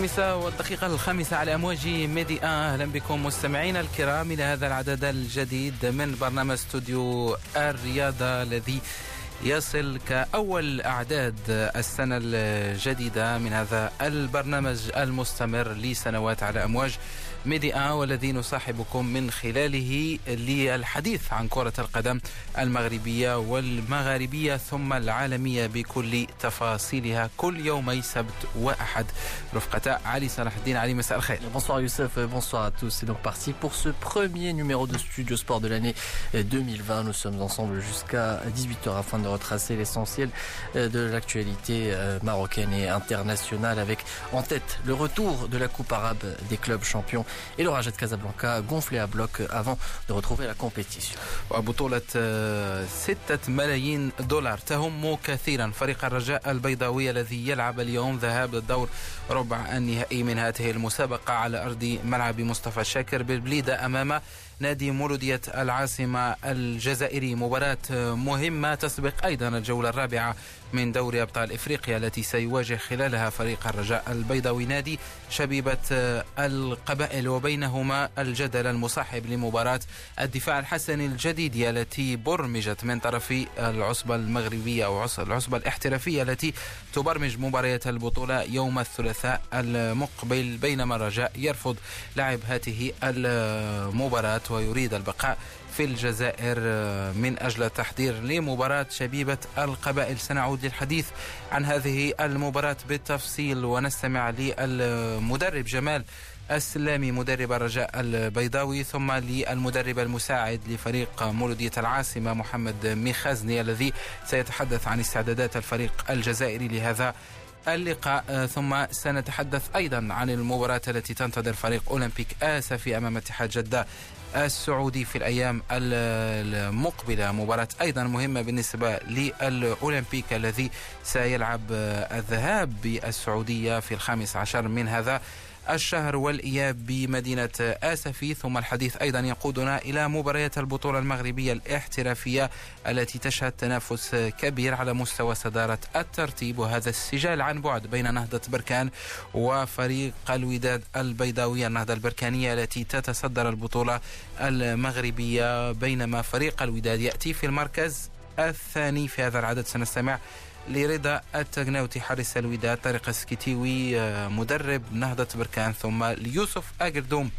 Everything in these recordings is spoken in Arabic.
الخامسة والدقيقة الخامسة على أمواج ميدي أهلا بكم مستمعينا الكرام إلى هذا العدد الجديد من برنامج استوديو الرياضة الذي يصل كأول أعداد السنة الجديدة من هذا البرنامج المستمر لسنوات على أمواج ميديا والذي نصاحبكم من خلاله للحديث عن كرة القدم المغربية والمغاربية ثم العالمية بكل تفاصيلها كل يومي سبت وأحد رفقة علي صلاح الدين علي مساء الخير Bonsoir Youssef, bonsoir à tous. C'est donc parti pour ce premier numéro de Studio Sport de l'année 2020. Nous sommes ensemble jusqu'à 18h afin de retracer l'essentiel de l'actualité marocaine et internationale avec en tête le retour de la Coupe arabe des clubs champions et le Raja de Casablanca gonflé à bloc avant de retrouver la compétition. وبطولة ستة ملايين دولار. تهم كثيرا. فريق الرجاء البيضاوي الذي يلعب اليوم ذهاب الدور ربع النهائي من هذه المسابقة على أرض ملعب مصطفى شاكر بالبليدة أمام نادي مولودية العاصمة الجزائري. مباراة مهمة تسبق أيضا الجولة الرابعة من دوري أبطال إفريقيا التي سيواجه خلالها فريق الرجاء البيضاوي نادي شبيبة القبائل وبينهما الجدل المصاحب لمباراة الدفاع الحسني الجديد التي برمجت من طرف العصبة المغربية أو العصبة الاحترافية التي تبرمج مباريات البطولة يوم الثلاثاء المقبل بينما الرجاء يرفض لعب هذه المباراة ويريد البقاء في الجزائر من أجل التحضير لمباراة شبيبة القبائل. سنعود للحديث عن هذه المباراة بالتفصيل ونستمع للمدرب جمال السلامي مدرب الرجاء البيضاوي ثم للمدرب المساعد لفريق مولودية العاصمة محمد ميخازني الذي سيتحدث عن استعدادات الفريق الجزائري لهذا اللقاء. ثم سنتحدث أيضا عن المباراة التي تنتظر فريق أولمبيك آسفي أمام اتحاد جدة السعودي في الأيام المقبلة. مباراة أيضا مهمة بالنسبة للأولمبيك الذي سيلعب الذهاب بالسعودية في الخامس عشر من هذا الشهر والإياب بمدينة آسفي ثم الحديث أيضا يقودنا إلى مباريات البطولة المغربية الاحترافية التي تشهد تنافس كبير على مستوى صدارة الترتيب وهذا السجال عن بعد بين نهضة بركان وفريق الوداد البيضاوية. النهضة البركانية التي تتصدر البطولة المغربية بينما فريق الوداد يأتي في المركز الثاني في هذا العدد. سنستمع لرضا التغناوتي حارس الوداد طارق السكيتيوي مدرب نهضة بركان ثم ليوسف أجردوم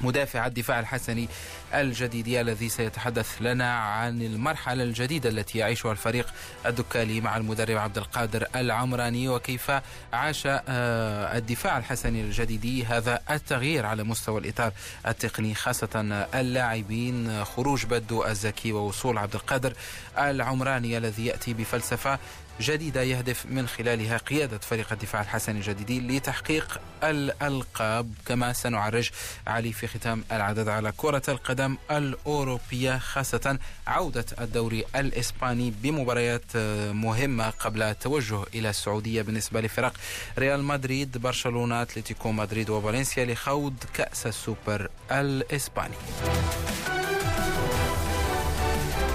مدافع الدفاع الحسني الجديدي الذي سيتحدث لنا عن المرحلة الجديدة التي يعيشها الفريق الدكالي مع المدرب عبد القادر العمراني. وكيف عاش الدفاع الحسني الجديدي هذا التغيير على مستوى الإطار التقني خاصة اللاعبين خروج بدو الزكي ووصول عبد القادر العمراني الذي يأتي بفلسفة جديدة يهدف من خلالها قيادة فريق الدفاع الحسني الجديد لتحقيق الألقاب كما سنعرج علي في ختام العدد على كرة القدم الأوروبية خاصة عودة الدوري الإسباني بمباريات مهمة قبل التوجه إلى السعودية بالنسبة لفرق ريال مدريد برشلونة أتلتيكو مدريد وفالنسيا لخوض كأس السوبر الإسباني.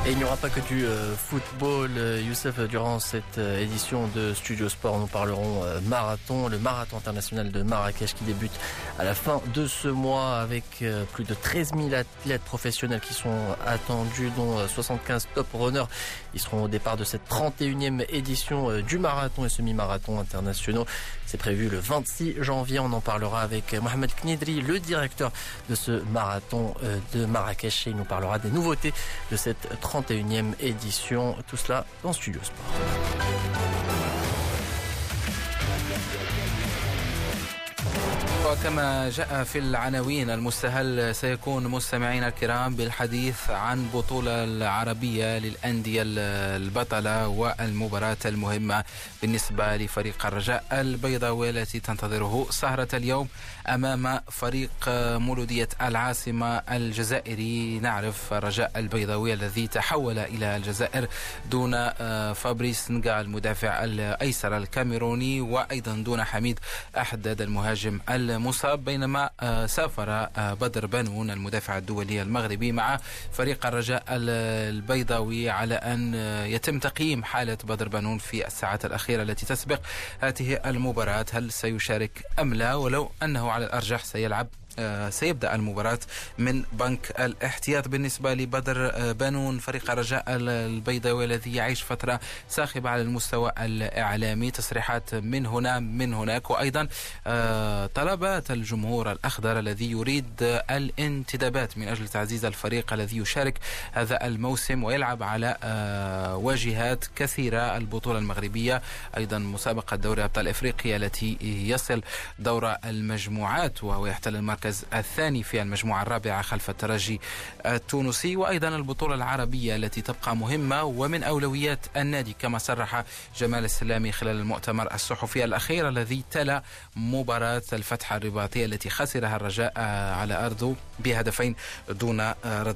Et il n'y aura pas que du euh, football, euh, Youssef, durant cette euh, édition de Studio Sport, nous parlerons marathon, le marathon international de Marrakech qui débute à la fin de ce mois avec plus de 13 000 athlètes professionnels qui sont attendus, dont 75 top runners. Ils seront au départ de cette 31e édition du marathon et semi-marathon internationaux. C'est prévu le 26 janvier. On en parlera avec Mohamed Knidri, le directeur de ce marathon de Marrakech et il nous parlera des nouveautés de cette 31e édition. Tout cela dans Studio Sport. وكما جاء في العناوين المستهل سيكون مستمعينا الكرام بالحديث عن بطولة العربية للأندية البطلة والمباراة المهمة بالنسبة لفريق الرجاء البيضاوي التي تنتظره سهرة اليوم أمام فريق مولودية العاصمة الجزائري. نعرف الرجاء البيضاوي الذي تحول إلى الجزائر دون فابريس نقا المدافع الأيسر الكاميروني وأيضا دون حميد أحداد المهاجم المهاجم مصاب بينما سافر بدر بنون المدافع الدولي المغربي مع فريق الرجاء البيضاوي على أن يتم تقييم حالة بدر بنون في الساعات الأخيرة التي تسبق هذه المباراة. هل سيشارك أم لا؟ ولو أنه على الأرجح سيلعب آه، سيبدأ المباراة من بنك الاحتياط. بالنسبة لبدر آه، بنون فريق رجاء البيضاوي الذي يعيش فترة ساخبة على المستوى الإعلامي. تصريحات من هنا من هناك. وأيضا آه، طلبات الجمهور الأخضر الذي يريد الانتدابات من أجل تعزيز الفريق الذي يشارك هذا الموسم ويلعب على واجهات كثيرة. البطولة المغربية أيضا مسابقة دوري أبطال إفريقيا التي يصل دور المجموعات وهو يحتل المركز المركز الثاني في المجموعة الرابعة خلف الترجي التونسي وأيضا البطولة العربية التي تبقى مهمة ومن أولويات النادي كما صرح جمال السلامي خلال المؤتمر الصحفي الأخير الذي تلا مباراة الفتح الرباطية التي خسرها الرجاء على أرضه بهدفين دون رد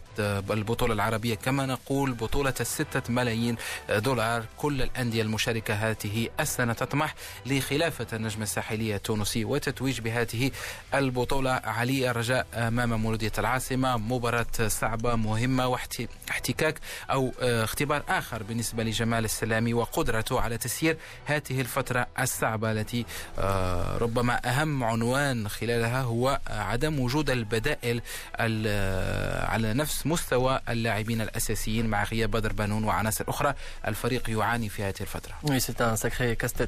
البطولة العربية. كما نقول بطولة الستة ملايين دولار كل الأندية المشاركة هذه السنة تطمح لخلافة النجم الساحلية التونسي وتتويج بهذه البطولة علي الرجاء أمام مولودية العاصمة. مباراة صعبة مهمة واحتكاك أو اختبار آخر بالنسبة لجمال السلامي وقدرته على تسيير هذه الفترة الصعبة التي ربما أهم عنوان خلالها هو عدم وجود البدائل على نفس مستوى اللاعبين الأساسيين مع غياب بدر بانون وعناصر أخرى. الفريق يعاني في هذه الفترة. Oui,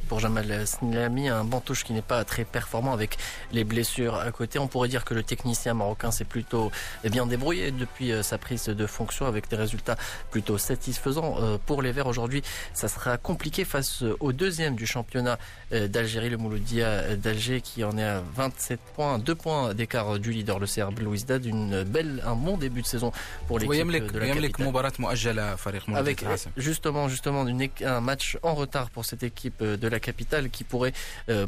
pour Jamal un bantouche qui n'est pas très performant avec les blessures à côté. On pourrait dire que le technicien marocain s'est plutôt eh bien débrouillé depuis euh, sa prise de fonction avec des résultats plutôt satisfaisants. Euh, pour les Verts aujourd'hui, ça sera compliqué face au deuxième du championnat euh, d'Algérie, le Mouloudia d'Alger, qui en est à 27 points, 2 points d'écart du leader, le CRB Louis Dad. Une belle, un bon début de saison pour l'équipe de la capitale. Avec justement, justement un match en retard pour cette équipe de la capitale qui pourrait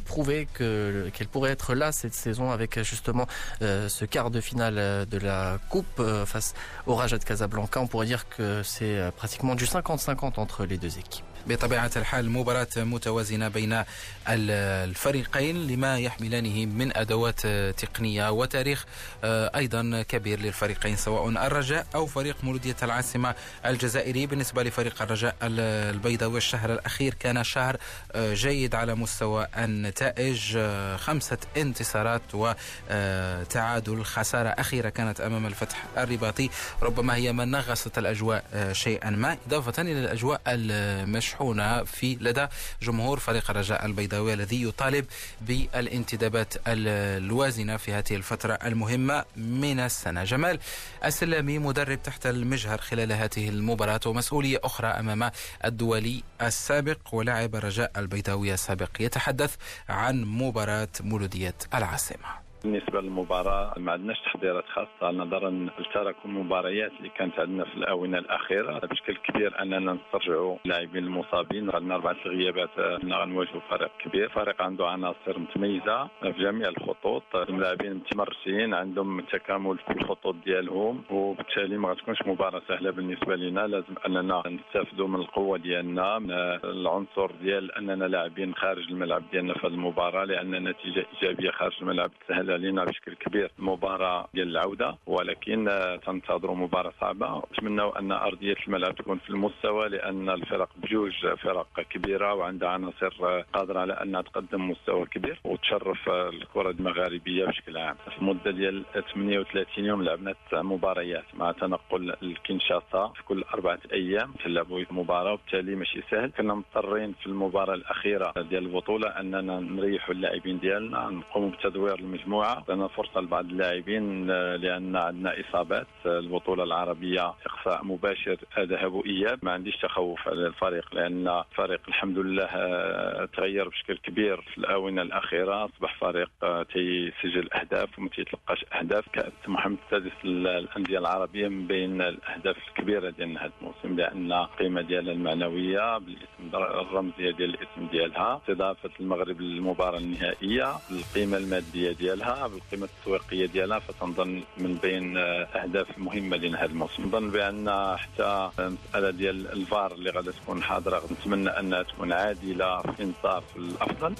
prouver qu'elle pourrait être là cette saison avec justement euh, ce quart de finale euh, de la Coupe euh, face au Raja de Casablanca. On pourrait dire que c'est pratiquement du 50-50 entre les deux équipes. بطبيعة الحال مباراة متوازنة بين الفريقين لما يحملانه من أدوات تقنية وتاريخ أيضا كبير للفريقين سواء الرجاء أو فريق مولودية العاصمة الجزائري. بالنسبة لفريق الرجاء البيضاوي الشهر الأخير كان شهر جيد على مستوى النتائج خمسة انتصارات وتعادل خسارة أخيرة كانت أمام الفتح الرباطي ربما هي من نغصت الأجواء شيئا ما. إضافة إلى الأجواء المشهورة مشحونة في لدى جمهور فريق الرجاء البيضاوي الذي يطالب بالانتدابات الوازنة في هذه الفترة المهمة من السنة. جمال السلامي مدرب تحت المجهر خلال هذه المباراة ومسؤولية أخرى أمام الدولي السابق ولاعب الرجاء البيضاوي السابق. يتحدث عن مباراة مولودية العاصمة. بالنسبة للمباراة ما عندناش تحضيرات خاصة. نظرا لتراكم المباريات اللي كانت عندنا في الآونة الأخيرة بشكل كبير أننا نسترجعوا اللاعبين المصابين. عندنا أربعة الغيابات غنواجهوا فريق كبير. فريق عنده عناصر متميزه في جميع الخطوط. اللاعبين متمرسين عندهم تكامل في الخطوط ديالهم. وبالتالي ما غتكونش مباراة سهلة بالنسبة لنا لازم أننا نستافدوا من القوة ديالنا من العنصر ديال أننا لاعبين خارج الملعب ديالنا في المباراة لأن نتيجة إيجابية خارج الملعب تسهل علينا بشكل كبير المباراه ديال العوده ولكن تنتظروا مباراة صعبة. نتمنوا أن أرضية الملعب تكون في المستوى لأن الفرق بجوج فرق كبيرة وعندها عناصر قادرة على أنها تقدم مستوى كبير وتشرف الكرة المغاربية بشكل عام. في المدة ديال 38 يوم لعبنا مباريات مع تنقل لكنشاسا في كل أربعة أيام. تلعبوا مباراة وبالتالي ماشي سهل. كنا مضطرين في المباراة الأخيرة ديال البطولة أننا نريحوا اللاعبين ديالنا نقوموا بتدوير المجموعة. لنا فرصة لبعض اللاعبين آه، لأن عندنا إصابات آه، البطولة العربية اقصاء مباشر ذهاب وإياب. ما عنديش تخوف على الفريق لأن الفريق الحمد لله آه، تغير بشكل كبير في الآونة الأخيرة. أصبح فريق تيسجل أهداف وما تيتلقاش أهداف. كأس محمد السادس للانديه العربية من بين الأهداف الكبيرة ديال هذا الموسم لأن القيمة ديالها المعنوية بالاسم الرمزية ديال الاسم ديالها استضافة المغرب للمباراة النهائية القيمة المادية ديالها. بالقيمة التسويقيه ديالها فتنظن من بين أهداف مهمة لنا هذا الموسم. نظن بأن حتى المسألة ديال الفار اللي غادا تكون حاضرة نتمنى أنها تكون عادلة في انصاف الأفضل.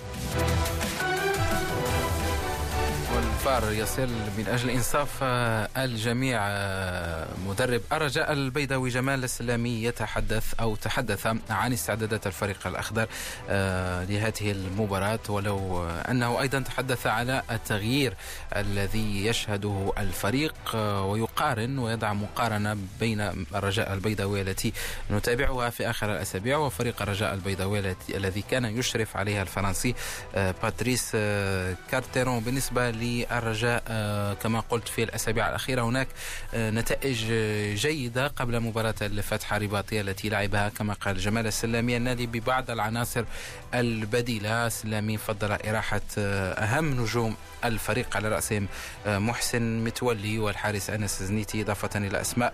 والفار يصل من أجل إنصاف آه، الجميع آه، مدرب. الرجاء البيضاوي جمال السلامي يتحدث أو تحدث عن استعدادات الفريق الأخضر آه، لهذه المباراة ولو أنه أيضا تحدث على التغيير الذي يشهده الفريق ويقارن ويضع مقارنة بين الرجاء البيضاوي التي نتابعها في آخر الأسابيع وفريق الرجاء البيضاوي الذي كان يشرف عليها الفرنسي باتريس كارتيرون. بالنسبة آه، كما قلت في الأسابيع الأخيرة هناك آه، نتائج جيدة قبل مباراة الفتح الرباطية التي لعبها كما قال جمال السلامي النادي ببعض العناصر البديلة. السلامي فضل إراحة آه، أهم نجوم الفريق على رأسهم محسن متولي والحارس أنس زنيتي إضافة إلى أسماء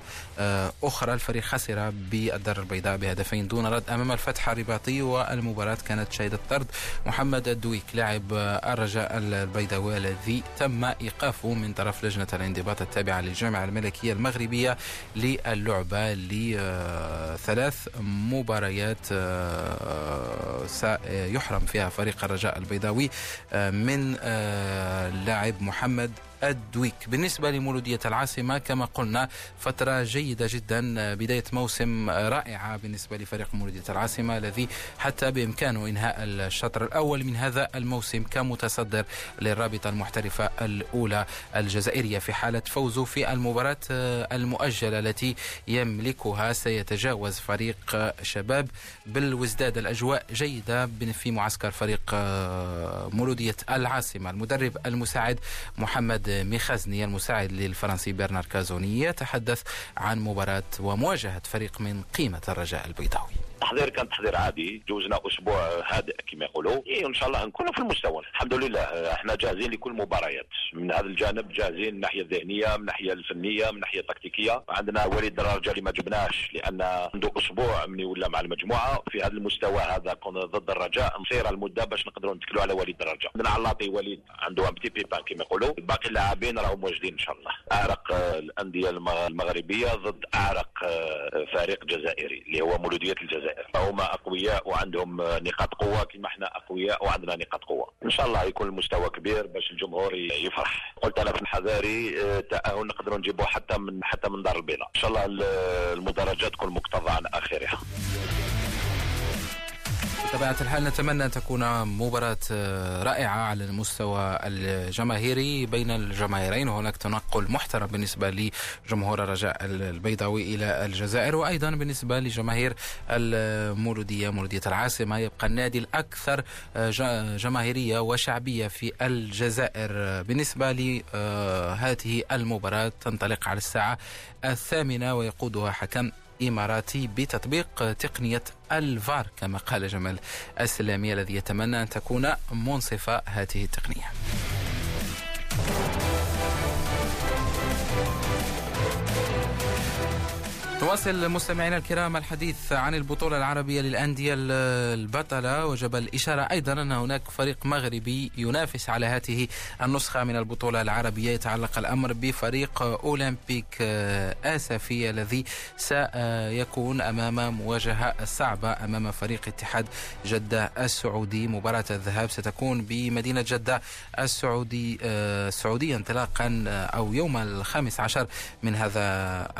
أخرى. الفريق خسر بالدار البيضاء بهدفين دون رد أمام الفتح الرباطي والمباراة كانت شهدت طرد محمد الدويك لاعب الرجاء البيضاوي الذي تم إيقافه من طرف لجنة الانضباط التابعة للجامعة الملكية المغربية للعبة لثلاث مباريات آه، سيحرم فيها فريق الرجاء البيضاوي آه، من اللاعب آه، محمد الدويك. بالنسبة لمولودية العاصمة كما قلنا فترة جيدة جدا بداية موسم رائعة بالنسبة لفريق مولودية العاصمة الذي حتى بإمكانه إنهاء الشطر الأول من هذا الموسم كمتصدر للرابطة المحترفة الأولى الجزائرية في حالة فوزه في المباراة المؤجلة التي يملكها سيتجاوز فريق شباب بالوزداد. الأجواء جيدة في معسكر فريق مولودية العاصمة. المدرب المساعد محمد ميخازني المساعد للفرنسي برنار كازوني يتحدث عن مباراة ومواجهة فريق من قيمة الرجاء البيضاوي. التحضير كان تحضير عادي جوزنا أسبوع هادئ كما يقولوا. إيه إن شاء الله نكونوا في المستوى. الحمد لله إحنا جاهزين لكل مباريات. من هذا الجانب جاهزين من الناحيه الذهنيه من الناحيه الفنية من الناحيه التكتيكيه عندنا وليد دراجه اللي ما جبناش لأن عنده أسبوع من ولا مع المجموعة في هذا المستوى هذا ضد الرجاء. مصير المدة باش نقدروا نتكلوا على وليد دراجه عندنا علاطي وليد عنده un petit pépin كما يقولوا. باقي اللاعبين راهم موجودين إن شاء الله. أعرق الأندية المغربية ضد أعرق آه، فريق جزائري اللي هو مولودية الجزائر. فهما أقوياء وعندهم نقاط قوة كما إحنا أقوياء وعندنا نقاط قوة. إن شاء الله يكون المستوى كبير باش الجمهور يفرح. قلت أنا في الحذاري تاهل نقدروا نجيبوه حتى من حتى من دار البيضاء. إن شاء الله المدرجات تكون مقتضى عن آخرها. بطبيعة الحال نتمنى أن تكون مباراة رائعة على المستوى الجماهيري بين الجماهيرين. وهناك تنقل محترم بالنسبة لجمهور الرجاء البيضاوي إلى الجزائر وأيضا بالنسبة لجماهير المولودية مولودية العاصمة. يبقى النادي الأكثر جماهيرية وشعبية في الجزائر. بالنسبة لهذه المباراة تنطلق على الساعة الثامنة ويقودها حكم إماراتي بتطبيق تقنية الفار كما قال جمال السلامي الذي يتمنى أن تكون منصفة هذه التقنية. نواصل مستمعينا الكرام الحديث عن البطولة العربية للأندية البطلة. وجب الإشارة أيضا أن هناك فريق مغربي ينافس على هذه النسخة من البطولة العربية. يتعلق الأمر بفريق أولمبيك آسفي الذي سيكون أمام مواجهة صعبة أمام فريق اتحاد جدة السعودي. مباراة الذهاب ستكون بمدينة جدة السعودي السعودية انطلاقا أو يوم الخامس عشر من هذا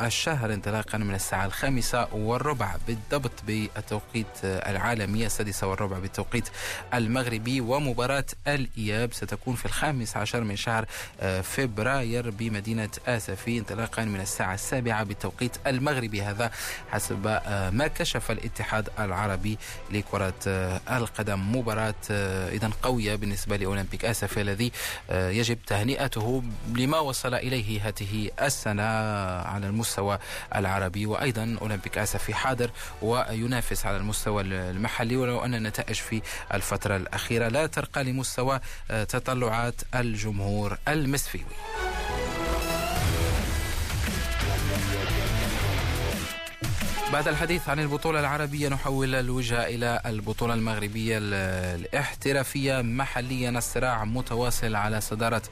الشهر انطلاقا من الساعة الخامسة والربع بالضبط بالتوقيت العالمي السادسة والربع بالتوقيت المغربي. ومباراة الإياب ستكون في الخامس عشر من شهر آه، فبراير بمدينة آسفي انطلاقا من الساعة السابعة بالتوقيت المغربي. هذا حسب آه، ما كشف الاتحاد العربي لكرة آه، القدم. مباراة إذا قوية بالنسبة لأولمبيك آسفي الذي يجب تهنئته لما وصل إليه هذه السنة على المستوى العربي العربي. وأيضا أولمبيك آسفي حاضر وينافس على المستوى المحلي ولو أن النتائج في الفترة الأخيرة لا ترقى لمستوى آه، تطلعات الجمهور المسفيوي بعد الحديث عن البطولة العربية نحول الوجهة إلى البطولة المغربية الاحترافية. محليا الصراع متواصل على صدارة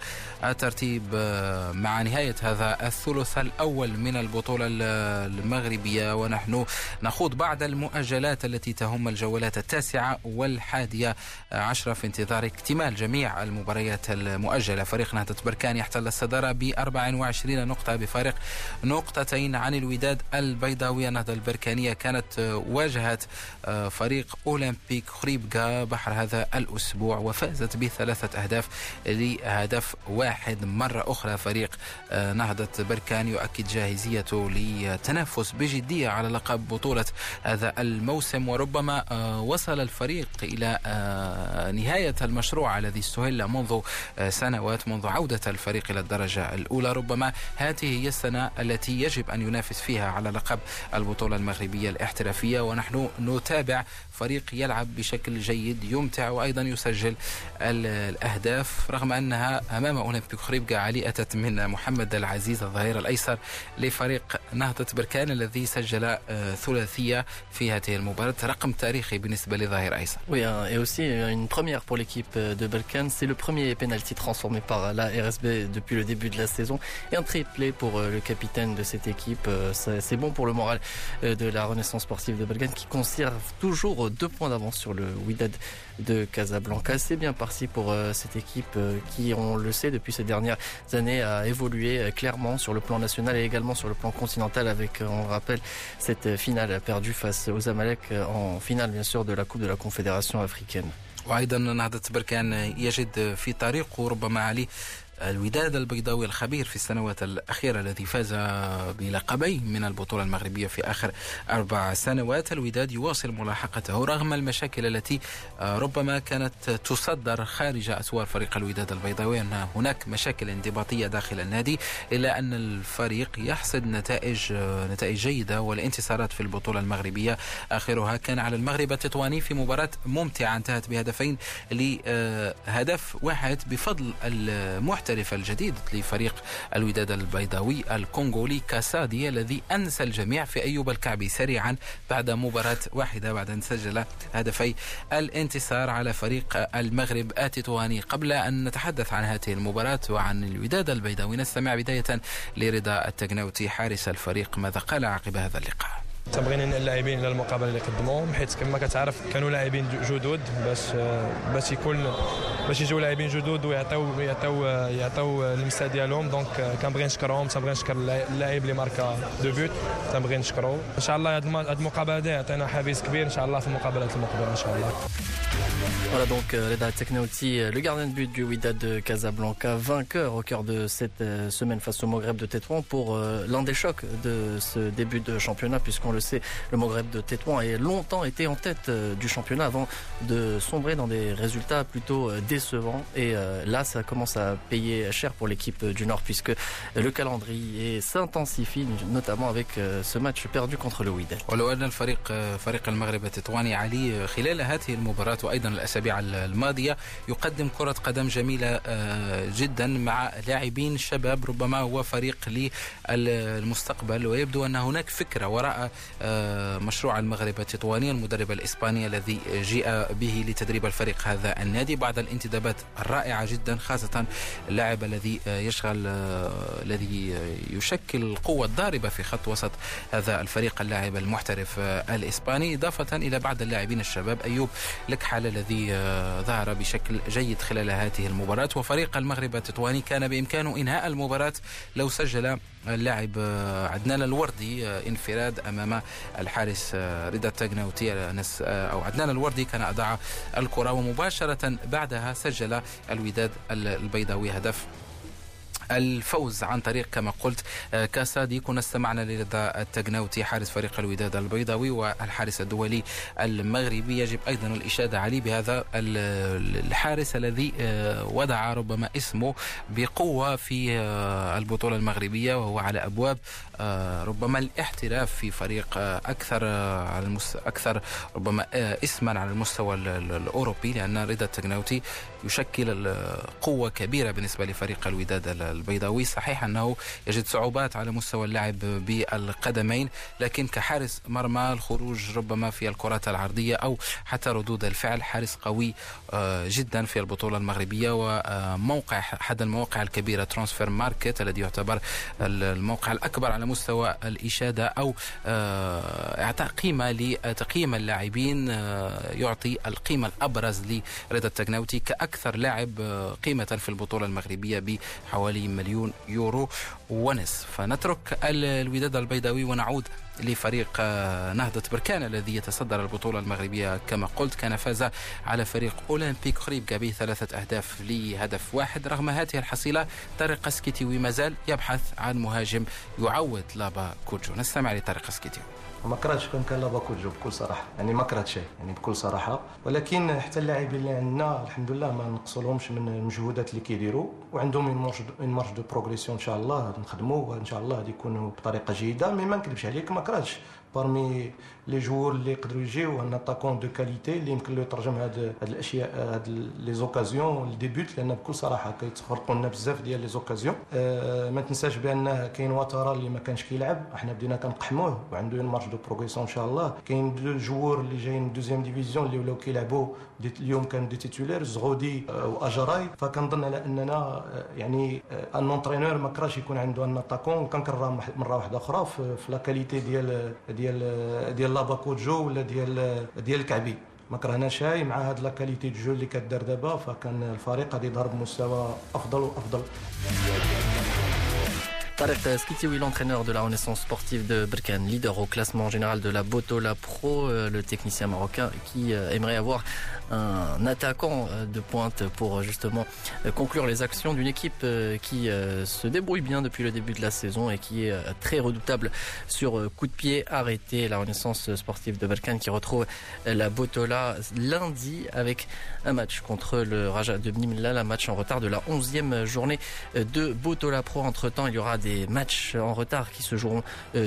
الترتيب آه، مع نهاية هذا الثلث الأول من البطولة المغربية. ونحن نخوض بعض المؤجلات التي تهم الجولات التاسعة والحادية عشرة في انتظار اكتمال جميع المباريات المؤجلة. فريق نهضة بركان يحتل الصدارة ب 24 نقطة بفارق نقطتين عن الوداد البيضاوية. نهضة البركانية كانت واجهت آه، فريق أولمبيك خريبكا بحر هذا الأسبوع وفازت بثلاثة أهداف لهدف واحد. مرة أخرى فريق آه، نهضة بركان يؤكد جاهزيته للتنافس بجدية على لقب بطولة هذا الموسم. وربما آه، وصل الفريق إلى نهاية المشروع الذي استهل منذ سنوات منذ عودة الفريق إلى الدرجة الأولى. ربما هذه هي السنة التي يجب أن ينافس فيها على لقب البطولة المغربية الاحترافية ونحن نتابع فريق يلعب بشكل جيد يمتع وأيضا يسجل الأهداف رغم أنها أمام أولمبيك خريبكا علي أتت من محمد العزيز الظهير الأيسر لفريق نهضة بركان الذي سجل آه، ثلاثية في هذه المباراة رقم تاريخي بالنسبة لظهير أيسر Oui, et aussi une première pour l'équipe de Balkan, c'est le premier penalty transformé par la RSB depuis le début de la saison et un triplé pour euh, le capitaine de cette équipe. Euh, c'est bon pour le moral de la Renaissance sportive de Balkan qui conserve toujours deux points d'avance sur le Wydad de Casablanca. C'est bien parti pour euh, cette équipe euh, qui, on le sait, depuis ces dernières années, a évolué euh, clairement sur le plan national et également sur le plan continental avec, on le rappelle, cette finale perdue face aux Amalek en finale, bien sûr, de la Coupe de la Confédération africaine. الوداد البيضاوي الخبير في السنوات الأخيرة الذي فاز بلقبين من البطولة المغربية في آخر أربع سنوات. الوداد يواصل ملاحقته رغم المشاكل التي آه، ربما كانت تصدر خارج أسوار فريق الوداد البيضاوي أن هناك مشاكل انضباطية داخل النادي إلا أن الفريق يحصد نتائج آه، نتائج جيدة والانتصارات في البطولة المغربية. آخرها كان على المغرب التطواني في مباراة ممتعة انتهت بهدفين لهدف واحد بفضل المحتوى المحترف الجديد لفريق الوداد البيضاوي الكونغولي كاسادي الذي أنسى الجميع في أيوب الكعبي سريعا بعد مباراة واحدة بعد أن سجل هدفي الانتصار على فريق المغرب آتيتواني قبل أن نتحدث عن هذه المباراة وعن الوداد البيضاوي نستمع بداية لرضا التقنوتي حارس الفريق. ماذا قال عقب هذا اللقاء؟ تبغينا اللاعبين للمقابله اللي قدموهم حيت كما كتعرف كانوا لاعبين جدد باش باش يكون باش يجيو لاعبين جدد ويعطيو يعطيو يعطيو اللمسة ديالهم. donc كنبغي نشكرهم تنبغي نشكر اللاعب اللي ماركا deux buts تنبغي نشكرو. إن شاء الله هذه المقابلة هذه يعطينا حافز كبير إن شاء الله في المقابلات المقبلة إن شاء الله. Voilà donc euh, Reda Tagnaouti, le gardien de but du Wydad de Casablanca, vainqueur au cours de cette euh, semaine face au Maghreb de Tétouan pour euh, l'un des chocs de ce début de championnat, puisqu'on le sait, le Maghreb de Tétouan a longtemps été en tête du championnat avant de sombrer dans des résultats plutôt décevants. Et là, ça commence à payer cher pour l'équipe du Nord, puisque le calendrier s'intensifie, notamment avec ce match perdu contre le Wydad. وايضا الاسابيع الماضيه يقدم كره قدم جميله آه، جدا مع لاعبين شباب ربما هو فريق للمستقبل ويبدو ان هناك فكره وراء آه، مشروع المغرب التطواني المدرب الإسباني الذي جيء به لتدريب الفريق هذا النادي بعد الانتدابات الرائعة جدا خاصة اللاعب الذي يشغل آه، الذي يشكل القوة الضاربة في خط وسط هذا الفريق اللاعب المحترف الإسباني. إضافة إلى بعض اللاعبين الشباب أيوب لكحل الذي آه، ظهر بشكل جيد خلال هذه المباراة. وفريق المغرب التطواني كان بإمكانه إنهاء المباراة لو سجل اللاعب آه، عدنان الوردي آه، انفراد أمام الحارس رضا التقناوتي أو عدنان الوردي كان اضاع الكرة ومباشرة بعدها سجل الوداد البيضاوي هدف الفوز عن طريق كما قلت آه، كاسادي. كنا استمعنا لرضا التقناوتي. حارس فريق الوداد البيضاوي والحارس الدولي المغربي. يجب أيضا الإشادة عليه بهذا الحارس الذي آه، وضع ربما اسمه بقوة في آه، البطولة المغربية وهو على أبواب ربما الاحتراف في فريق أكثر على المس... أكثر ربما اسما على المستوى الأوروبي لأن رضا التقناوتي يشكل قوة كبيرة بالنسبة لفريق الوداد البيضاوي. صحيح أنه يجد صعوبات على مستوى اللعب بالقدمين لكن كحارس مرمى الخروج ربما في الكرات العرضية أو حتى ردود الفعل حارس قوي آه، جدا في البطولة المغربية وموقع أحد المواقع الكبيرة Transfermarkt الذي يعتبر الموقع الأكبر على مستوى الإشادة أو آه، إعطاء قيمة لتقييم اللاعبين آه، يعطي القيمة الأبرز لرضا التقناوتي كأكثر لاعب قيمة في البطولة المغربية بحوالي مليون يورو. ونصف. فنترك الوداد البيضاوي ونعود لفريق آه، نهضة بركان الذي يتصدر البطولة المغربية. كما قلت كان فاز على فريق أولمبيك خريبكا بثلاثة أهداف لهدف واحد. رغم هذه الحصيلة طارق سكيتيوي مازال يبحث عن مهاجم يعوض لابا كوجو. نستمع لطارق سكيتيوي ما كرهتش كون كان لابا كوجو بكل صراحة. يعني ما كرهتش يعني بكل صراحة. ولكن حتى اللاعبين اللي عندنا الحمد لله ما نقصولهمش من المجهودات اللي كيديروا. وعندهم une marge de progression إن شاء الله نخدموا وإن شاء الله يكونوا بطريقة جيدة. mais ما نكذبش عليك ما كرهتش. parmi les joueurs اللي يقدروا يجيو un attaquant de qualité اللي يمكن له يترجم هاد الاشياء هاد les occasions de but لأن بكل صراحة كيتخرقوا لنا بزاف ديال les occasions ما تنساش بان كاين واترا اللي ما كانش كيلعب إحنا بدينا كنقحموه وعنده une marge de progression ان شاء الله كاين deux joueurs اللي جايين من deuxième division اللي ولاو كيلعبوا اليوم كان des titulaires زغودي واجراي فكنظن على اننا يعني un entraîneur ما كراش يكون عنده un attaquant كنكرر مره واحدة أخرى في la qualité ديال ديال ديال لاباكوجو ولا ديال ديال الكعبي. ما كرهناش هاي مع هاد لا كاليتي دو جو اللي كدار دابا فكان الفريق غادي يظهر بمستوى أفضل وأفضل. Tarek Skitiwi, l'entraîneur de la Renaissance sportive de Berkane, leader au classement général de la Botola Pro, le technicien marocain qui aimerait avoir un attaquant euh, de pointe pour euh, justement euh, conclure les actions d'une équipe qui se débrouille bien depuis le début de la saison et qui est très redoutable sur coup de pied arrêté. La Renaissance sportive de Balkan qui retrouve la Botola lundi avec un match contre le Raja de Bnimla, un match en retard de la 11e journée de Botola Pro. Entre temps, il y aura des matchs en retard qui se joueront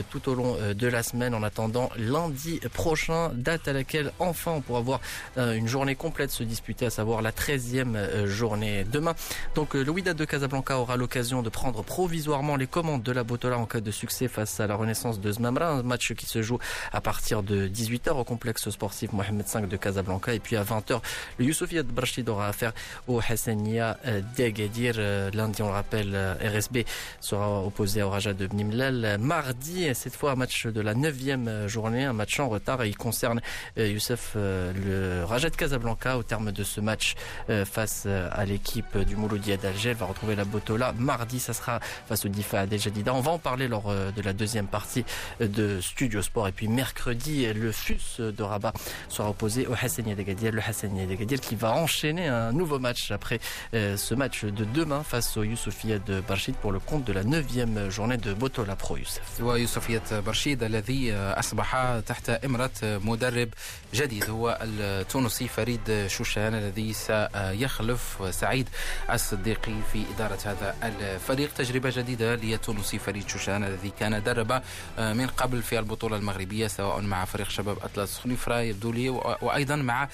tout au long de la semaine en attendant lundi prochain, date à laquelle enfin on pourra voir une journée complète se disputer, à savoir la 13e euh, journée demain. Donc euh, le Wydad de Casablanca aura l'occasion de prendre provisoirement les commandes de la Botola en cas de succès face à la Renaissance de Zmamra, un match qui se joue à partir de 18h au complexe sportif Mohamed V de Casablanca et puis à 20h le Youssoufiat Brachid aura affaire au Hassania euh, d'Egadir. Lundi, on le rappelle, RSB sera opposé au Raja de Bnimlal. Mardi, cette fois un match de la 9e journée, un match en retard et il concerne Youssef le Raja de Casablanca Blanca au terme de ce match euh, face euh, à l'équipe du Mouloudia d'Alger. Va retrouver la Botola. Mardi, ça sera face au Difa Adel Jadida. On va en parler lors euh, de la deuxième partie de Studio Sport. Et puis mercredi, le FUS de Rabat sera opposé au Hassania Degadir. Le Hassania Degadir qui va enchaîner un nouveau match après ce match de demain face au Youssoufia de Barchid pour le compte de la neuvième journée de Botola Pro Youssef. ويوسفية برشيد الذي أصبح تحت إمرة مدرب جديد هو التونسي فريد فريد شوشان الذي سيخلف سعيد الصديقي في إدارة هذا الفريق تجربة جديدة للتونسي فريد شوشان الذي كان درب من قبل في البطولة المغربية سواء مع فريق شباب أطلس خنيفرا يبدو لي وأيضا مع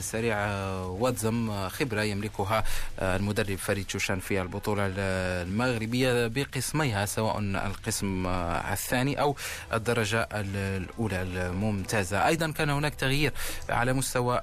سريع واتزم خبرة يملكها المدرب فريد شوشان في البطولة المغربية بقسميها سواء القسم الثاني أو الدرجة الأولى الممتازة. أيضا كان هناك تغيير على مستوى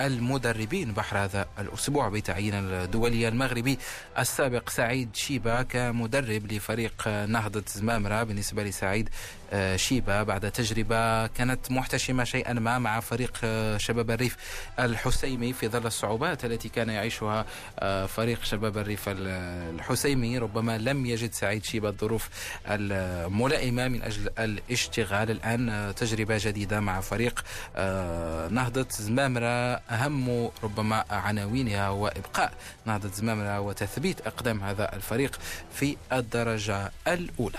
المدربين بحر هذا الأسبوع بتعيين الدولي المغربي السابق سعيد شيبا كمدرب لفريق نهضة زمامرة بالنسبة لسعيد آه، شيبا بعد تجربة كانت محتشمة شيئا ما مع فريق آه، شباب الريف الحسيمي في ظل الصعوبات التي كان يعيشها آه، فريق شباب الريف الحسيمي. ربما لم يجد سعيد شيبا الظروف الملائمة من أجل الاشتغال. الآن تجربة جديدة مع فريق نهضة زمامرة أهم ربما عناوينها هو إبقاء نهضة زمامرة وتثبيت أقدام هذا الفريق في الدرجة الأولى.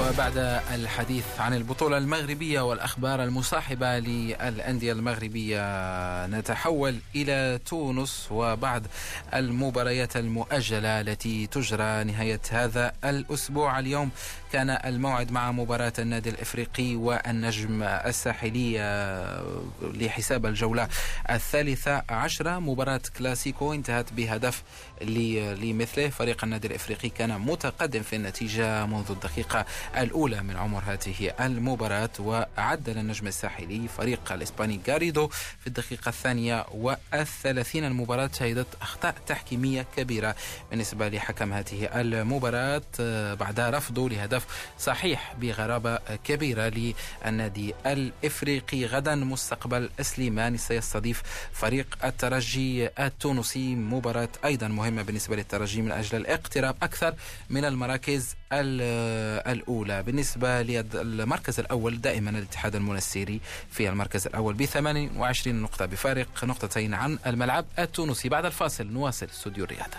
وبعد الحديث عن البطولة المغربية والأخبار المصاحبة للأندية المغربية نتحول إلى تونس وبعض المباريات المؤجلة التي تجرى نهاية هذا الأسبوع. اليوم كان الموعد مع مباراة النادي الإفريقي والنجم الساحلي لحساب الجولة الثالثة عشرة. مباراة كلاسيكو انتهت بهدف لمثله. فريق النادي الإفريقي كان متقدم في النتيجة منذ الدقيقة الأولى من عمر هذه المباراة وعدل النجم الساحلي فريق الإسباني غاريدو في الدقيقة الثانية والثلاثين. المباراة شهدت أخطاء تحكيمية كبيرة بالنسبة لحكم هذه المباراة بعد رفضه لهدف صحيح بغرابة كبيرة للنادي الإفريقي. غدا مستقبل سليماني سيستضيف فريق الترجي التونسي. مباراة أيضا مهمة بالنسبة للترجي من أجل الاقتراب أكثر من المراكز الأولى. بالنسبة للمركز الأول دائما الاتحاد المنسيري في المركز الأول ب 28 نقطة بفارق نقطتين عن الملعب التونسي. بعد الفاصل نواصل استوديو الرياضة.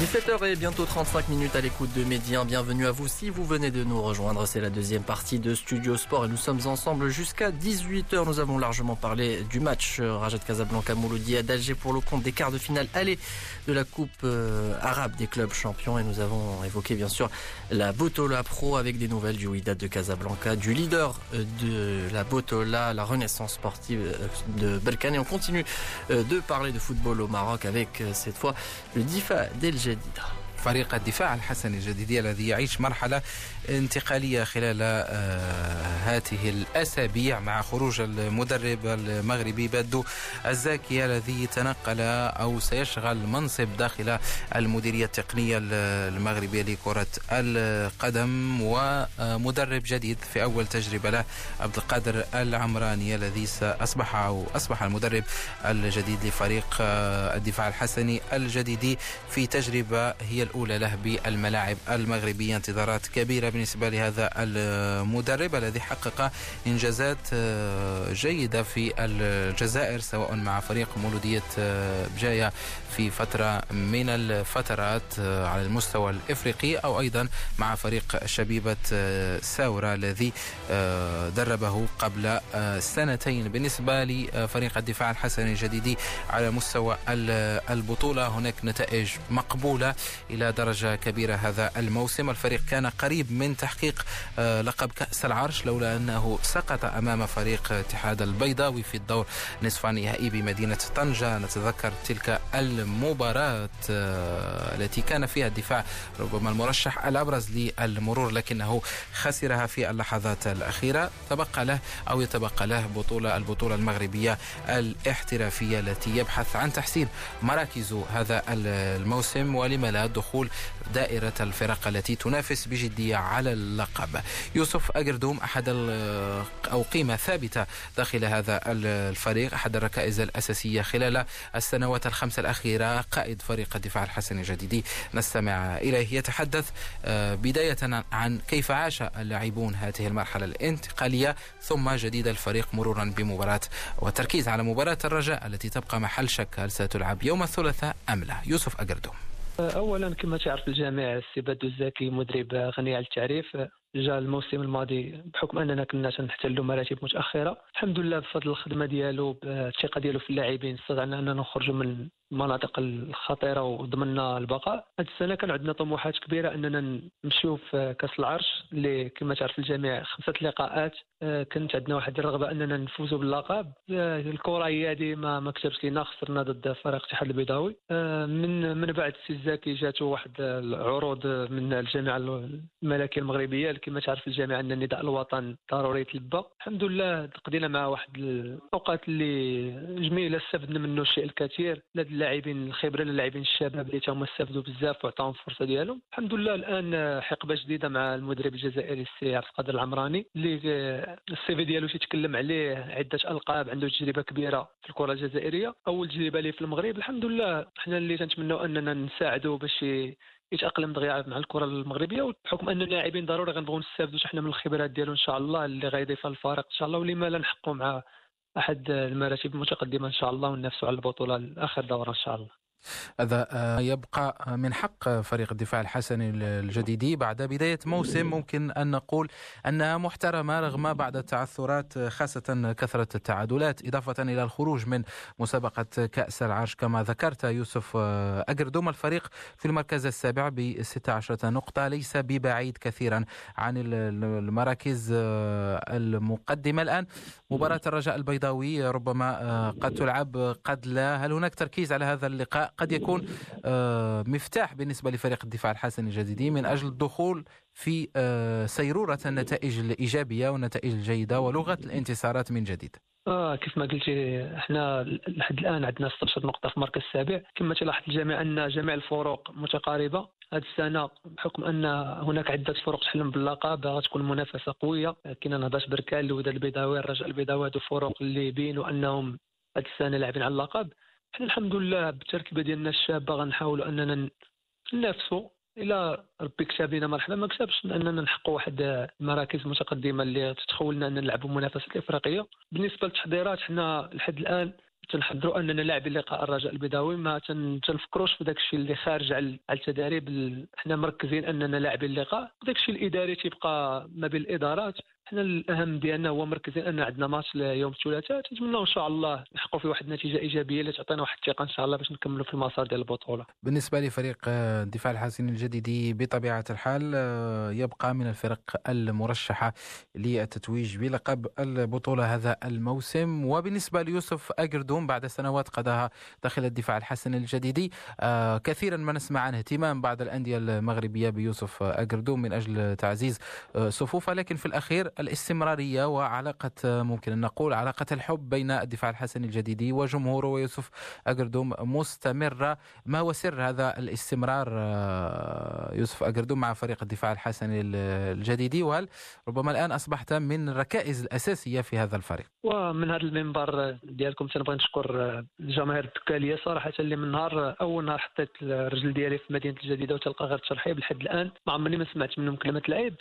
17h et bientôt 35 minutes à l'écoute de Médien. Bienvenue à vous si vous venez de nous rejoindre. C'est la deuxième partie de Studio Sport et nous sommes ensemble jusqu'à 18h. Nous avons largement parlé du match euh, Rajat Casablanca Mouloudi à d'Alger pour le compte des quarts de finale aller de la Coupe euh, arabe des clubs champions et nous avons évoqué bien sûr la Botola Pro avec des nouvelles du Wydad de Casablanca, du leader euh, de la Botola, la renaissance sportive de Balkan et on continue de parler de football au Maroc avec cette fois le Difa 是你的。فريق الدفاع الحسني الجديدي الذي يعيش مرحلة انتقالية خلال آه، هذه الأسابيع مع خروج المدرب المغربي بدو الزاكي الذي تنقل أو سيشغل منصب داخل المديرية التقنية المغربية لكرة القدم ومدرب جديد في أول تجربة له عبد القادر العمراني الذي أصبح أو أصبح المدرب الجديد لفريق آه، الدفاع الحسني الجديد في تجربة هي الأولى. له بالملاعب المغربية انتظارات كبيرة بالنسبة لهذا المدرب الذي حقق إنجازات آه، جيدة في الجزائر سواء مع فريق مولودية آه، بجاية في فترة من الفترات آه، على المستوى الإفريقي أو أيضا مع فريق شبيبة ساورة الذي دربه قبل سنتين. بالنسبة لفريق الدفاع الحسني الجديد على مستوى البطولة هناك نتائج مقبولة إلى درجة كبيرة هذا الموسم. الفريق كان قريب من تحقيق آه، لقب كأس العرش لولا أنه سقط أمام فريق اتحاد البيضاوي في الدور نصف النهائي بمدينة طنجة. نتذكر تلك المباراة آه، التي كان فيها الدفاع ربما المرشح الأبرز للمرور لكنه خسرها في اللحظات الأخيرة. تبقى له أو يتبقى له بطولة البطولة المغربية الاحترافية التي يبحث عن تحسين مراكز هذا الموسم. ولما لا دخول دائرة الفرق التي تنافس بجدية على اللقب. يوسف أجردوم أحد أو قيمة ثابتة داخل هذا الفريق أحد الركائز الأساسية خلال السنوات الخمس الأخيرة. قائد فريق الدفاع الحسن الجديدي. نستمع إليه. يتحدث آه، بداية عن كيف عاش اللاعبون هذه المرحلة الانتقالية ثم جديد الفريق مرورا بمباراة وتركيز على مباراة الرجاء التي تبقى محل شك هل ستلعب يوم الثلاثاء أم لا؟ يوسف أجردوم. اولا كما تعرف الجميع السي بدو الزكي مدرب غني عن التعريف جاء الموسم الماضي بحكم أننا كنا تنحتلوا مراتب متأخرة. الحمد لله بفضل الخدمة ديالو بالثقة ديالو في اللاعبين استطعنا أننا نخرجوا من المناطق الخطيرة وضمننا البقاء. هذه السنة كان عندنا طموحات كبيرة أننا نمشيو في كأس العرش اللي كما تعرف الجميع خمسة لقاءات. آه، كانت عندنا واحد الرغبة أننا نفوزوا باللقب. آه، الكرة هي هذه ما ما كتبش لينا خسرنا ضد فريق الاتحاد البيضاوي. آه، من من بعد السي الزاكي جاتو واحد العروض من الجامعة الملكية المغربية كما تعرف الجامعة ان النداء الوطن ضروري يتلبى الحمد لله قضينا مع واحد الأوقات اللي جميلة استفدنا منه الشيء الكثير. لا اللاعبين الخبرة للاعبين الشباب اللي تاهما استفدوا بزاف وعطاهم الفرصة ديالهم. الحمد لله الآن حقبة جديدة مع المدرب الجزائري السي عبد القادر العمراني اللي السي في ديالو تيتكلم عليه عدة ألقاب عنده تجربة كبيرة في الكرة الجزائرية. أول تجربة ليه في المغرب. الحمد لله حنا اللي تنتمنوا أننا نساعدوا باش يتأقلم دغيا مع الكرة المغربية وبحكم ان اللاعبين ضروري غنبغيو نستافدوا حنا من الخبرات ديالو إن شاء الله اللي غيضيفها الفريق إن شاء الله ولما لا نحققوا مع أحد المراتب المتقدمة إن شاء الله وننافسوا على البطولة لاخر دورة إن شاء الله. هذا آه، يبقى من حق فريق الدفاع الحسني الجديدي. بعد بداية موسم ممكن أن نقول أنها محترمة رغم بعد التعثرات خاصة كثرة التعادلات إضافة إلى الخروج من مسابقة كأس العرش كما ذكرت يوسف آه، أجردوم. الفريق في المركز السابع ب 16 نقطة ليس ببعيد كثيرا عن المراكز آه، المقدمة الآن. مباراة الرجاء البيضاوي ربما قد تلعب قد لا. هل هناك تركيز على هذا اللقاء؟ قد يكون آه، مفتاح بالنسبة لفريق الدفاع الحسني الجديدي من أجل الدخول في آه، سيرورة النتائج الإيجابية والنتائج الجيدة ولغة الانتصارات من جديد. آه كيف ما قلتي إحنا لحد الآن عندنا 16 نقطة في المركز السابع. كما تلاحظ الجميع أن جميع الفروق متقاربة. هذه السنة بحكم أن هناك عدة فرق تحلم باللقب غتكون منافسة قوية. كاين نهضه بركان الوداد البيضاوي الرجاء البيضاوي هذو فرق اللي بينوا أنهم هذه السنة لاعبين على اللقب. الحمد لله بالتركيبة ديالنا الشابه غنحاولوا أننا ننافسوا إلى ربي كتب لنا مرحبا. ما كتبش أننا نحققوا واحد المراكز متقدمة اللي تتخولنا ان نلعبوا منافسة الافريقيه بالنسبة للتحضيرات حنا لحد الآن تنحضروا أننا لاعبين لقاء الرجاء البيضاوي ما تنفكروش في داك الشيء اللي خارج على التدريب حنا مركزين أننا لاعبين اللقاء. داك الشيء الإداري تيبقى ما بين الإدارات. حنا الأهم ديالنا هو مركزين ان عندنا ماتش يوم الثلاثاء نتمنى إن شاء الله نحققوا فيه واحد النتيجة إيجابية اللي تعطينا واحد الثقة إن شاء الله باش نكملوا في المسار ديال البطولة. بالنسبة لفريق الدفاع الحسني الجديدي بطبيعة الحال آه، يبقى من الفرق المرشحة للتتويج بلقب البطولة هذا الموسم. وبالنسبة ليوسف اجردوم بعد سنوات قضاها داخل الدفاع الحسني الجديدي آه، كثيرا ما نسمع عن اهتمام بعض الأندية المغربية بيوسف اجردوم من أجل تعزيز آه، صفوفه لكن في الأخير الاستمرارية وعلاقة ممكن أن نقول علاقة الحب بين الدفاع الحسني الجديدي وجمهوره ويوسف أقردوم مستمرة. ما هو سر هذا الاستمرار آه، يوسف أقردوم مع فريق الدفاع الحسني الجديدي وهل ربما الآن أصبحت من الركائز الأساسية في هذا الفريق؟ ومن هذا المنبر ديالكم تنبغي نشكر الجماهير الدكالية صراحة اللي من نهار أول نهار حطيت الرجل ديالي في مدينة الجديدة وتلقى غير الترحيب لحد الآن. ما عمرني ما سمعت منهم كلمة العيب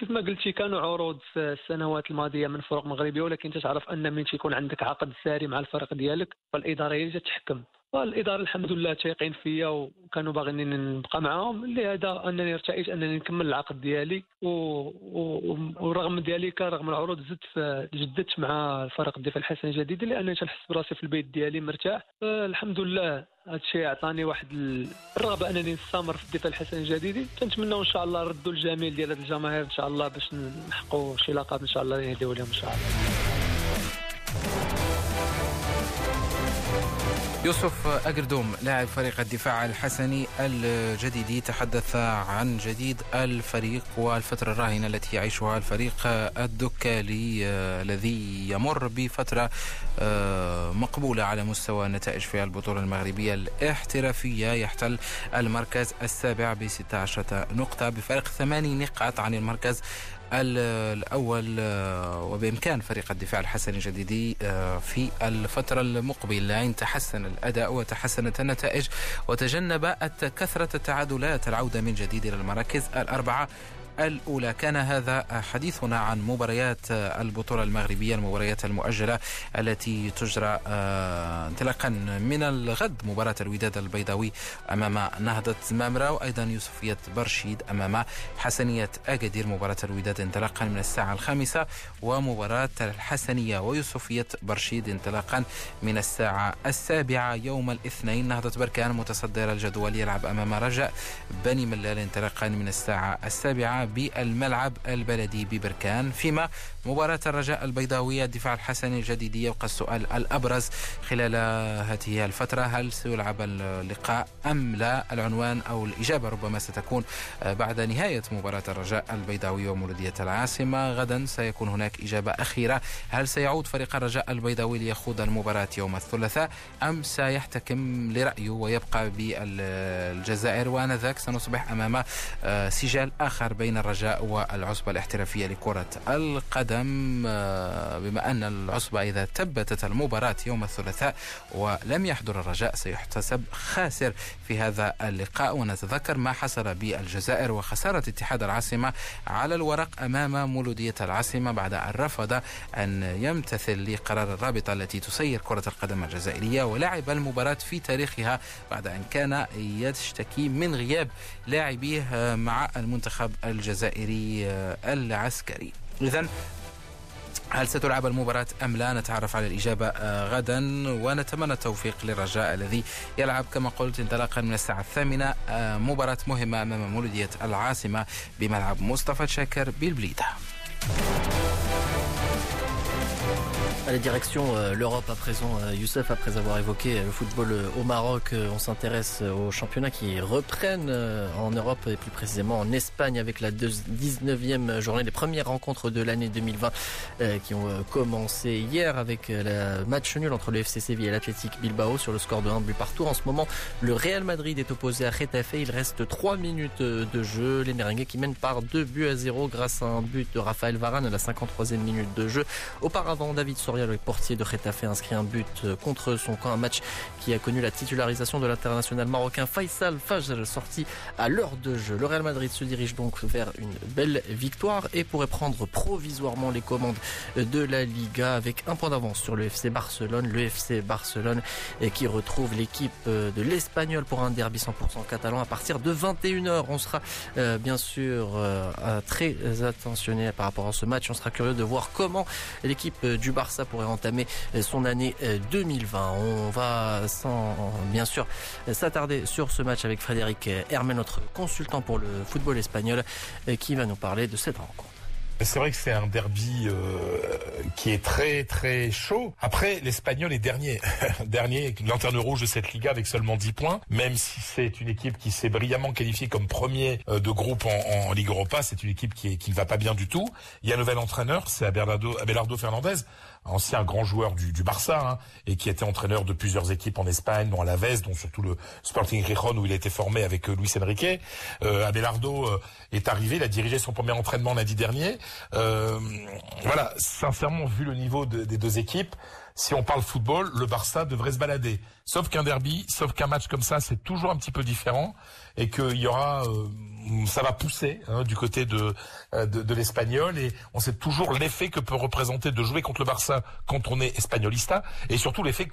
كيف ما قلتي كانوا عروض في السنوات الماضية من فرق مغربية ولكن تعرف أن من تيكون عندك عقد ساري مع الفريق ديالك فالإدارة هي اللي تحكم. والإدارة الحمد لله تايقين فيا وكانوا باغيني نبقى معاهم لهذا أنني ارتئيت أنني نكمل العقد ديالي ورغم ذلك رغم العروض زدت جددت مع الفريق الدفاع الحسن الجديد لأنني تنحس براسي في البيت ديالي مرتاح. الحمد لله هذا الشيء عطاني واحد الرغبة أنني نستمر في الدفاع الحسن الجديدي تنتمنى إن شاء الله نردوا الجميل ديال هذه الجماهير إن شاء الله باش نحققوا شي لقب إن شاء الله يهديو لهم إن شاء الله. يوسف أقردوم لاعب فريق الدفاع الحسني الجديد تحدث عن جديد الفريق والفترة الراهنة التي يعيشها الفريق الدكالي آه، الذي يمر بفترة آه، مقبولة على مستوى النتائج في البطولة المغربية الاحترافية. يحتل المركز السابع ب 16 نقطة بفارق ثماني نقاط عن المركز الأول آه، وبإمكان فريق الدفاع الحسني الجديدي آه، في الفترة المقبلة إن تحسن الأداء وتحسنت النتائج وتجنب كثرة التعادلات العودة من جديد إلى المراكز الأربعة. الأولى. كان هذا حديثنا عن مباريات البطولة المغربية المباريات المؤجلة التي تجرى آه، انطلاقا من الغد. مباراة الوداد البيضاوي أمام نهضة مامرة وأيضا يوسفية برشيد أمام حسنية أكادير مباراة الوداد انطلاقا من الساعة الخامسة ومباراة الحسنية ويوسفية برشيد انطلاقا من الساعة السابعة يوم الاثنين. نهضة بركان متصدر الجدول يلعب أمام رجاء بني ملال انطلاقا من الساعة السابعة بالملعب البلدي ببركان فيما مباراة الرجاء البيضاوية الدفاع الحسني الجديد يبقى السؤال الأبرز خلال هذه الفترة هل سيلعب اللقاء أم لا؟ العنوان أو الإجابة ربما ستكون بعد نهاية مباراة الرجاء البيضاوي ومولودية العاصمة. غدا سيكون هناك إجابة أخيرة. هل سيعود فريق الرجاء البيضاوي ليخوض المباراة يوم الثلاثاء أم سيحتكم لرأيه ويبقى بالجزائر؟ وآنذاك سنصبح أمام سجال آخر بين الرجاء والعصبة الاحترافية لكرة القدم. آه، بما أن العصبة إذا ثبتت المباراة يوم الثلاثاء ولم يحضر الرجاء سيحتسب خاسر في هذا اللقاء. ونتذكر ما حصل بالجزائر وخسارة اتحاد العاصمة على الورق أمام مولودية العاصمة بعد أن رفض أن يمتثل لقرار الرابطة التي تسير كرة القدم الجزائرية ولعب المباراة في تاريخها بعد أن كان يشتكي من غياب لاعبيه مع المنتخب الجزائري العسكري. إذا هل ستلعب المباراة أم لا؟ نتعرف على الإجابة آه، غدا. ونتمنى التوفيق للرجاء الذي يلعب كما قلت انطلاقا من الساعة الثامنة آه، مباراة مهمة أمام مولودية العاصمة بملعب مصطفى شاكر بالبليدة. La direction euh, l'Europe à présent, euh, Youssef, après avoir évoqué le football euh, au Maroc, on s'intéresse aux championnats qui reprennent en Europe et plus précisément en Espagne avec la 19e journée, les premières rencontres de l'année 2020 qui ont commencé hier avec le match nul entre le FC Séville et l'Athletic Bilbao sur le score de 1 but partout. En ce moment, le Real Madrid est opposé à Getafe. Il reste 3 minutes de jeu. Les Merengues qui mènent par 2 buts à 0 grâce à un but de Raphaël Varane à la 53e minute de jeu. Auparavant, David Soria, le portier de Retafe, inscrit un but euh, contre son camp. Un match qui a connu la titularisation de l'international marocain Faisal Fajr, sorti à l'heure de jeu. Le Real Madrid se dirige donc vers une belle victoire et pourrait prendre provisoirement les commandes de la Liga avec un point d'avance sur le FC Barcelone. Le FC Barcelone qui retrouve l'équipe euh, de l'Espagnol pour un derby 100% catalan à partir de 21h. On sera euh, bien sûr très attentionné par rapport à ce match. On sera curieux de voir comment l'équipe du Barça pourrait entamer son année 2020. Euh, On va sans, bien sûr s'attarder sur ce match avec Frédéric Hermel, notre consultant pour le football espagnol, euh, qui va nous parler de cette rencontre. C'est vrai que c'est un derby euh, qui est très très chaud. Après, l'Espagnol est dernier, dernier lanterne rouge de cette Liga avec seulement 10 points. Même si c'est une équipe qui s'est brillamment qualifiée comme premier euh, de groupe en, Ligue Europa, c'est une équipe qui, qui ne va pas bien du tout. Il y a un nouvel entraîneur, c'est Abelardo, Abelardo Fernandez, ancien grand joueur du, Barça hein, et qui était entraîneur de plusieurs équipes en Espagne, dont la Vez, dont surtout le Sporting Gijón où il a été formé avec euh, Luis Enrique. Euh, Abelardo est arrivé, il a dirigé son premier entraînement lundi dernier. Euh, voilà, sincèrement, vu le niveau des deux équipes, si on parle football, le Barça devrait se balader. Sauf qu'un derby, sauf qu'un match comme ça, c'est toujours un petit peu différent et qu'il y aura, euh, ça va pousser hein, du côté de, euh, de, de l'espagnol et on sait toujours l'effet que peut représenter de jouer contre le Barça quand on est espagnolista et surtout l'effet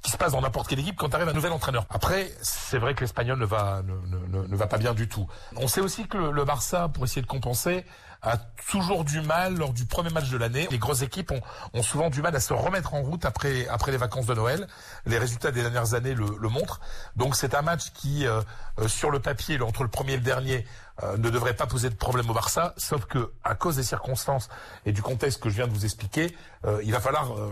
qui se passe dans n'importe quelle équipe quand arrive un nouvel entraîneur. Après, c'est vrai que l'espagnol ne va ne, ne, ne, va pas bien du tout. On sait aussi que le, le Barça, pour essayer de compenser, a toujours du mal lors du premier match de l'année. Les grosses équipes ont, souvent du mal à se remettre en route après, après les vacances de Noël. Les résultats des dernières années le, le montrent. Donc c'est un match qui, euh, euh, sur le papier, entre le premier et le dernier, euh, ne devrait pas poser de problème au Barça, sauf que à cause des circonstances et du contexte que je viens de vous expliquer, euh, il va falloir euh,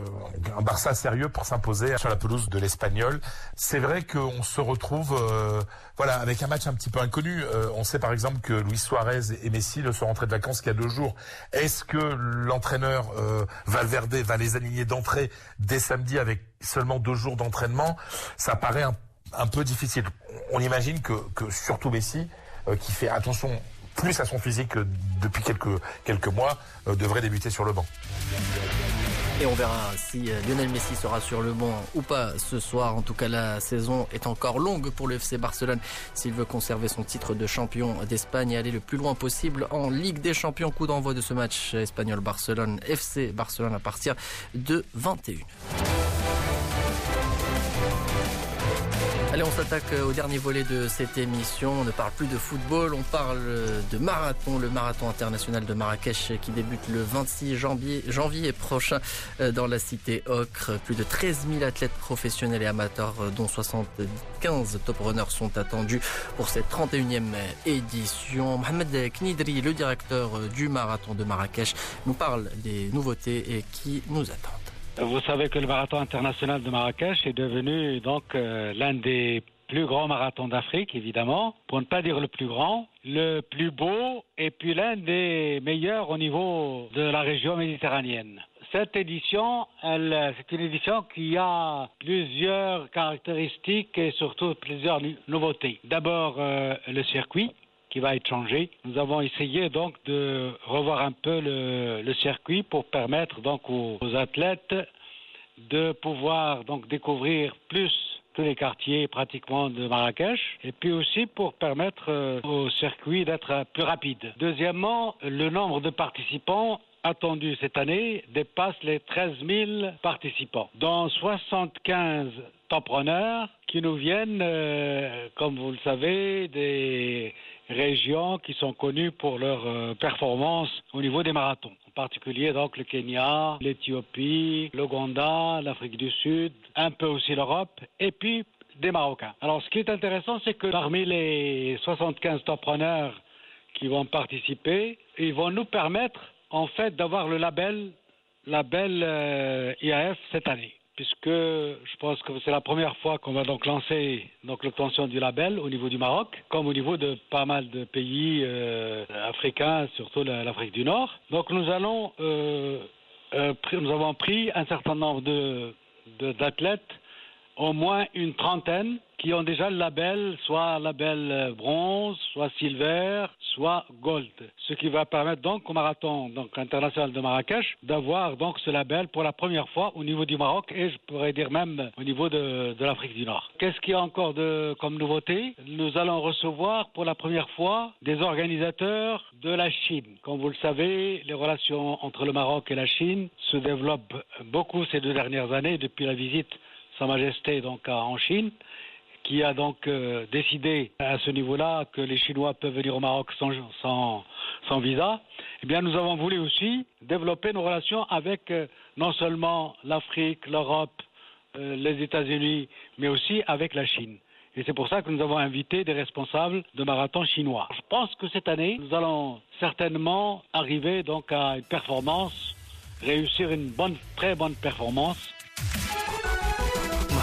un Barça sérieux pour s'imposer sur la pelouse de l'Espagnol. C'est vrai qu'on se retrouve, euh, voilà, avec un match un petit peu inconnu. On sait par exemple que Luis Suarez et Messi ne sont rentrés de vacances qu'il y a deux jours. Est-ce que l'entraîneur Valverde va les aligner d'entrée dès samedi avec seulement deux jours d'entraînement? Ça paraît un, un peu difficile. On imagine que, que surtout Messi qui fait attention plus à son physique depuis quelques, quelques mois, euh, devrait débuter sur le banc. Et on verra si euh, Lionel Messi sera sur le banc ou pas ce soir. En tout cas, la saison est encore longue pour le FC Barcelone s'il veut conserver son titre de champion d'Espagne et aller le plus loin possible en Ligue des Champions. Coup d'envoi de ce match espagnol-Barcelone, FC Barcelone à partir de 21. Allez, on s'attaque au dernier volet de cette émission. On ne parle plus de football, on parle de marathon, le marathon international de Marrakech qui débute le 26 janvier, janvier prochain euh, dans la cité Ocre. Plus de 13 000 athlètes professionnels et amateurs, euh, dont 75 top runners, sont attendus pour cette 31e édition. Mohamed Knidri, le directeur euh, du marathon de Marrakech, nous parle des nouveautés et qui nous attendent. Vous savez que le marathon international de Marrakech est devenu donc euh, l'un des plus grands marathons d'Afrique, évidemment, pour ne pas dire le plus grand, le plus beau et puis l'un des meilleurs au niveau de la région méditerranéenne. Cette édition, c'est une édition qui a plusieurs caractéristiques et surtout plusieurs nouveautés. D'abord, euh, le circuit qui va être changé. Nous avons essayé donc de revoir un peu le, circuit pour permettre donc aux, aux athlètes de pouvoir donc découvrir plus tous les quartiers pratiquement de Marrakech et puis aussi pour permettre euh, au circuit d'être plus rapide. Deuxièmement, le nombre de participants attendu cette année dépasse les 13 000 participants, dont 75 entrepreneurs qui nous viennent, euh, comme vous le savez, des régions qui sont connues pour leur euh, performance au niveau des marathons. En particulier donc le Kenya, l'Éthiopie, l'Ouganda, l'Afrique du Sud, un peu aussi l'Europe, et puis des Marocains. Alors ce qui est intéressant, c'est que parmi les 75 entrepreneurs qui vont participer, ils vont nous permettre en fait d'avoir le label, euh, IAF cette année puisque je pense que c'est la première fois qu'on va donc lancer donc l'obtention du label au niveau du Maroc, comme au niveau de pas mal de pays euh, africains, surtout l'Afrique du Nord. Donc nous allons, euh, euh, nous avons pris un certain nombre de d'athlètes, au moins une trentaine, qui ont déjà le label, soit label bronze, soit silver, soit gold. Ce qui va permettre donc au marathon donc, international de Marrakech d'avoir donc ce label pour la première fois au niveau du Maroc et je pourrais dire même au niveau de, de l'Afrique du Nord. Qu'est-ce qu'il y a encore de, comme nouveauté? Nous allons recevoir pour la première fois des organisateurs de la Chine. Comme vous le savez, les relations entre le Maroc et la Chine se développent beaucoup ces deux dernières années depuis la visite Sa Majesté donc en Chine qui a donc euh, décidé à ce niveau-là que les Chinois peuvent venir au Maroc sans, visa, eh bien nous avons voulu aussi développer nos relations avec euh, non seulement l'Afrique, l'Europe, euh, les États-Unis, mais aussi avec la Chine. Et c'est pour ça que nous avons invité des responsables de marathon chinois. Je pense que cette année, nous allons certainement arriver donc à une performance, réussir une bonne, très bonne performance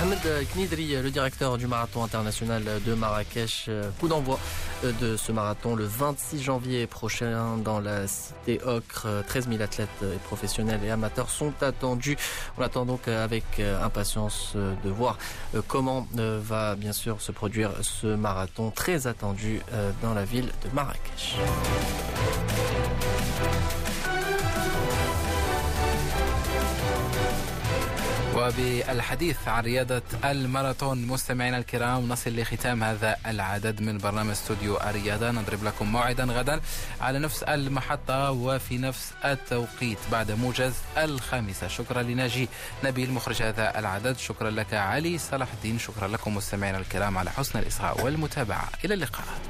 Mohamed Knidri, le directeur du marathon international de Marrakech, euh, coup d'envoi euh, de ce marathon le 26 janvier prochain dans la cité Ocre. 13 000 athlètes professionnels et amateurs sont attendus. On attend donc avec euh, impatience de voir comment va bien sûr se produire ce marathon très attendu dans la ville de Marrakech. وبالحديث عن رياضة الماراثون مستمعينا الكرام نصل لختام هذا العدد من برنامج استوديو الرياضة. نضرب لكم موعدا غدا على نفس المحطة وفي نفس التوقيت بعد موجز الخامسة. شكرا لناجي نبيل مخرج هذا العدد. شكرا لك علي صلاح الدين. شكرا لكم مستمعينا الكرام على حسن الإصغاء والمتابعة. إلى اللقاء.